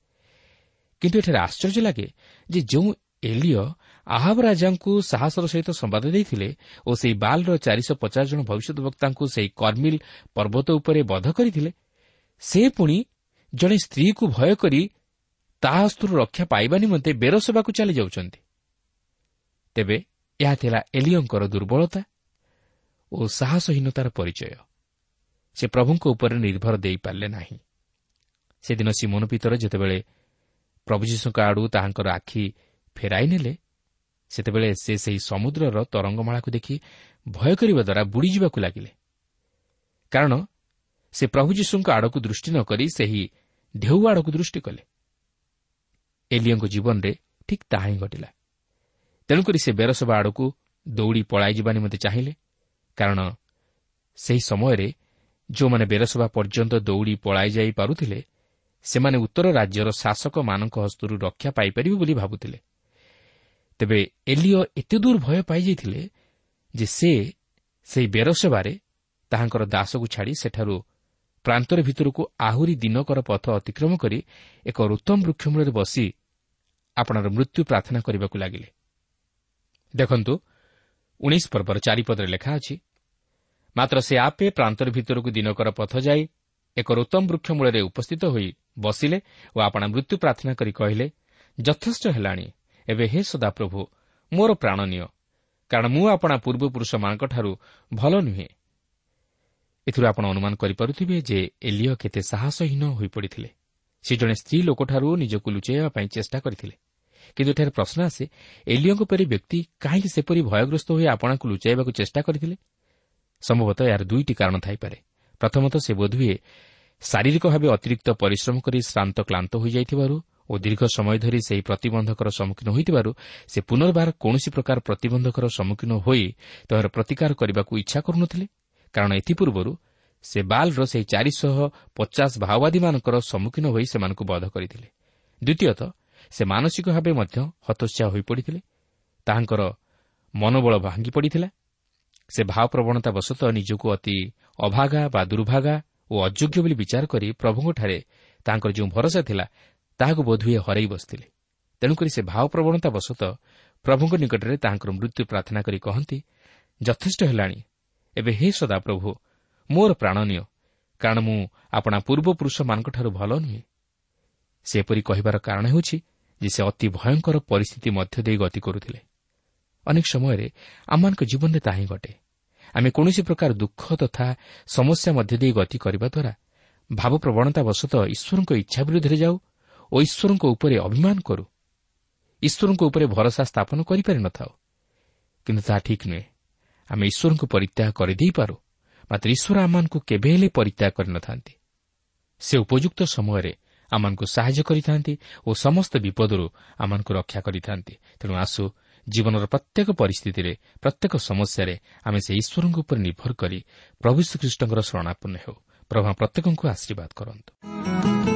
କିନ୍ତୁ ଏଠାରେ ଆଶ୍ଚର୍ଯ୍ୟ ଲାଗେ ଯେ ଯେଉଁ ଏଲିଓ ଆହାବ ରାଜାଙ୍କୁ ସାହସର ସହିତ ସମ୍ବାଦ ଦେଇଥିଲେ ଓ ସେହି ବାଲ୍ର ଚାରିଶହ ପଚାଶ ଜଣ ଭବିଷ୍ୟତ ବକ୍ତାଙ୍କୁ ସେହି କର୍ମିଲ୍ ପର୍ବତ ଉପରେ ବଧ କରିଥିଲେ ସେ ପୁଣି ଜଣେ ସ୍ତ୍ରୀକୁ ଭୟ କରି ତାହା ହସ୍ତରୁ ରକ୍ଷା ପାଇବା ନିମନ୍ତେ ବେରସବାକୁ ଚାଲିଯାଉଛନ୍ତି। ତେବେ ଏହା ଥିଲା ଏଲିଓଙ୍କର ଦୁର୍ବଳତା ଓ ସାହସହୀନତାର ପରିଚୟ। ସେ ପ୍ରଭୁଙ୍କ ଉପରେ ନିର୍ଭର ଦେଇପାରିଲେ ନାହିଁ। ସେଦିନ ସିମୋନ ପିତର ଯେତେବେଳେ ପ୍ରଭୁ ଯୀଶୁଙ୍କ ଆଡ଼ୁ ତାହାଙ୍କର ଆଖି ଫେରାଇ ନେଲେ ସେତେବେଳେ ସେ ସେହି ସମୁଦ୍ରର ତରଙ୍ଗମାଳାକୁ ଦେଖି ଭୟ କରିବା ଦ୍ୱାରା ବୁଡ଼ିଯିବାକୁ ଲାଗିଲେ। କାରଣ ସେ ପ୍ରଭୁ ଯୀଶୁଙ୍କ ଆଡ଼କୁ ଦୃଷ୍ଟି ନ କରି ସେହି ଢେଉ ଆଡ଼କୁ ଦୃଷ୍ଟି କଲେ। ଏଲିଓଙ୍କ ଜୀବନରେ ଠିକ୍ ତାହା ହିଁ ଘଟିଲା। ତେଣୁକରି ସେ ବେରସଭା ଆଡ଼କୁ ଦୌଡ଼ି ପଳାଇଯିବା ନିମନ୍ତେ ଚାହିଁଲେ। କାରଣ ସେହି ସମୟରେ ଯେଉଁମାନେ ବେରସଭା ପର୍ଯ୍ୟନ୍ତ ଦୌଡ଼ି ପଳାଇ ଯାଇପାରୁଥିଲେ ସେମାନେ ଉତ୍ତର ରାଜ୍ୟର ଶାସକମାନଙ୍କ ହସ୍ତରୁ ରକ୍ଷା ପାଇପାରିବେ ବୋଲି ଭାବୁଥିଲେ। ତେବେ ଏଲିଓ ଏତେ ଦୂର ଭୟ ପାଇଯାଇଥିଲେ ଯେ ସେ ସେହି ବେରସଭାରେ ତାହାଙ୍କର ଦାସକୁ ଛାଡ଼ି ସେଠାରୁ ପ୍ରାନ୍ତର ଭିତରକୁ ଆହୁରି ଦିନକର ପଥ ଅତିକ୍ରମ କରି ଏକ ରୁତ୍ତମ ବୃକ୍ଷମୂଳରେ ବସି ଆପଣର ମୃତ୍ୟୁ ପ୍ରାର୍ଥନା କରିବାକୁ ଲାଗିଲେ। ଦେଖନ୍ତୁ ଉଣେଇଶ ପର୍ବର ଚାରିପଦରେ ଲେଖା ଅଛି ମାତ୍ର ସେ ଆପେ ପ୍ରାନ୍ତର ଭିତରକୁ ଦିନକର ପଥ ଯାଇ ଏକ ରୁତ୍ତମ ବୃକ୍ଷ ମୂଳରେ ଉପସ୍ଥିତ ହୋଇ ବସିଲେ ଓ ଆପଣା ମୃତ୍ୟୁ ପ୍ରାର୍ଥନା କରି କହିଲେ ଯଥେଷ୍ଟ ହେଲାଣି। ଏବେ ହେ ସଦାପ୍ରଭୁ ମୋର ପ୍ରାଣ ନିଅ। କାରଣ ମୁଁ ଆପଣା ପୂର୍ବପୁରୁଷମାନଙ୍କଠାରୁ ଭଲ ନୁହେଁ। ଏଥିରୁ ଆପଣ ଅନୁମାନ କରିପାରୁଥିବେ ଯେ ଏଲିଓ କେତେ ସାହସହୀନ ହୋଇପଡ଼ିଥିଲେ। ସେ ଜଣେ ସ୍ତ୍ରୀ ଲୋକଠାରୁ ନିଜକୁ ଲୁଚାଇବା ପାଇଁ ଚେଷ୍ଟା କରିଥିଲେ। କିନ୍ତୁ ଏଠାରେ ପ୍ରଶ୍ନ ଆସେ ଏଲିଓଙ୍କ ପରି ବ୍ୟକ୍ତି କାହିଁକି ସେପରି ଭୟଗ୍ରସ୍ତ ହୋଇ ଆପଣଙ୍କୁ ଲୁଚାଇବାକୁ ଚେଷ୍ଟା କରିଥିଲେ? ସମ୍ଭବତଃ ଏହାର ଦୁଇଟି କାରଣ ଥାଇପାରେ। ପ୍ରଥମତଃ ସେ ବୋଧହୁଏ ଶାରୀରିକ ଭାବେ ଅତିରିକ୍ତ ପରିଶ୍ରମ କରି ଶ୍ରାନ୍ତ କ୍ଲାନ୍ତ ହୋଇଯାଇଥିବାରୁ ଓ ଦୀର୍ଘ ସମୟ ଧରି ସେହି ପ୍ରତିବନ୍ଧକର ସମ୍ମୁଖୀନ ହୋଇଥିବାରୁ ସେ ପୁନର୍ବାର କୌଣସି ପ୍ରକାର ପ୍ରତିବନ୍ଧକର ସମ୍ମୁଖୀନ ହୋଇ ତହିଁର ପ୍ରତିକାର କରିବାକୁ ଇଚ୍ଛା କରୁନଥିଲେ। କାରଣ ଏଥିପୂର୍ବରୁ ସେ ବାଲ୍ର ସେହି ଚାରିଶହ ପଚାଶ ମାଓବାଦୀମାନଙ୍କର ସମ୍ମୁଖୀନ ହୋଇ ସେମାନଙ୍କୁ ବଧ କରିଥିଲେ। ଦ୍ୱିତୀୟତଃ ସେ ମାନସିକ ଭାବେ ମଧ୍ୟ ହତୋତ୍ସାହ ହୋଇପଡ଼ିଥିଲେ। ତାହାଙ୍କର ମନୋବଳ ଭାଙ୍ଗି ପଡ଼ିଥିଲା ସେ ଭାବପ୍ରବଣତା ବଶତଃ ନିଜକୁ ଅତି ଅଭାଗା ବା ଦୁର୍ଭାଗା ଓ ଅଯୋଗ୍ୟ ବୋଲି ବିଚାର କରି ପ୍ରଭୁଙ୍କଠାରେ ତାଙ୍କର ଯେଉଁ ଭରସା ଥିଲା ତାହାକୁ ବୋଧହୁଏ ହରାଇ ବସିଥିଲେ। ତେଣୁକରି ସେ ଭାବପ୍ରବଣତା ବଶତଃ ପ୍ରଭୁଙ୍କ ନିକଟରେ ତାହାଙ୍କର ମୃତ୍ୟୁ ପ୍ରାର୍ଥନା କରି କହନ୍ତି ଯଥେଷ୍ଟ ହେଲାଣି। ଏବେ ହେ ସଦାପ୍ରଭୁ ମୋର ପ୍ରାଣ ନିଅ କାରଣ ମୁଁ ଆପଣା ପୂର୍ବପୁରୁଷମାନଙ୍କଠାରୁ ଭଲ ନୁହେଁ। ସେପରି କହିବାର କାରଣ ହେଉଛି ଯେ ସେ ଅତି ଭୟଙ୍କର ପରିସ୍ଥିତି ମଧ୍ୟ ଦେଇ ଗତି କରୁଥିଲେ। ଅନେକ ସମୟରେ ଆମମାନଙ୍କ ଜୀବନରେ ତାହା ହିଁ ଘଟେ। ଆମେ କୌଣସି ପ୍ରକାର ଦୁଃଖ ତଥା ସମସ୍ୟା ମଧ୍ୟ ଦେଇ ଗତି କରିବା ଦ୍ୱାରା ଭାବପ୍ରବଣତା ବଶତଃ ଈଶ୍ୱରଙ୍କ ଇଚ୍ଛା ବିରୁଦ୍ଧରେ ଯାଉ ଓ ଈଶ୍ୱରଙ୍କ ଉପରେ ଅଭିମାନ କରୁ। ଈଶ୍ୱରଙ୍କ ଉପରେ ଭରସା ସ୍ଥାପନ କରିପାରିନଥାଉ କିନ୍ତୁ ତାହା ଠିକ୍ ନୁହେଁ। ଆମେ ଈଶ୍ୱରଙ୍କୁ ପରିତ୍ୟାଗ କରିଦେଇପାରୁ ମାତ୍ର ଈଶ୍ୱର ଆମମାନଙ୍କୁ କେବେ ହେଲେ ପରିତ୍ୟାଗ କରିନଥାନ୍ତି ସେ ଉପଯୁକ୍ତ ସମୟରେ ଆମମାନଙ୍କୁ ସାହାଯ୍ୟ କରିଥାନ୍ତି ଓ ସମସ୍ତ ବିପଦରୁ ଆମମାନଙ୍କୁ ରକ୍ଷା କରିଥାନ୍ତି। ତେଣୁ ଆସୁ ଜୀବନର ପ୍ରତ୍ୟେକ ପରିସ୍ଥିତିରେ ପ୍ରତ୍ୟେକ ସମସ୍ୟାରେ ଆମେ ସେ ଈଶ୍ୱରଙ୍କ ଉପରେ ନିର୍ଭର କରି ପ୍ରଭୁ ଶ୍ରୀକୃଷ୍ଣଙ୍କର ଶରଣାପନ୍ନ ହେଉ। ପ୍ରଭା ପ୍ରତ୍ୟେକଙ୍କୁ ଆଶୀର୍ବାଦ କରନ୍ତୁ।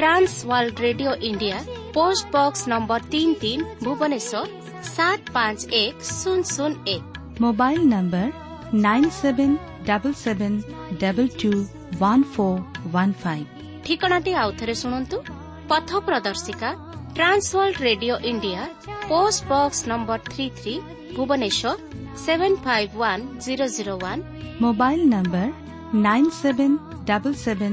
Trans world radio India post box number তিন তিন ভুবনেশ্বর সাত পাঁচ এক শূন্য শূন্য এক mobile number nine seven double seven double two one four one five ঠিকনাটি আউথরে শুণন্তু পথ প্রদর্শিকা trans world radio India post box number three three Bhubaneswar seven five one zero zero one mobile number nine seven double seven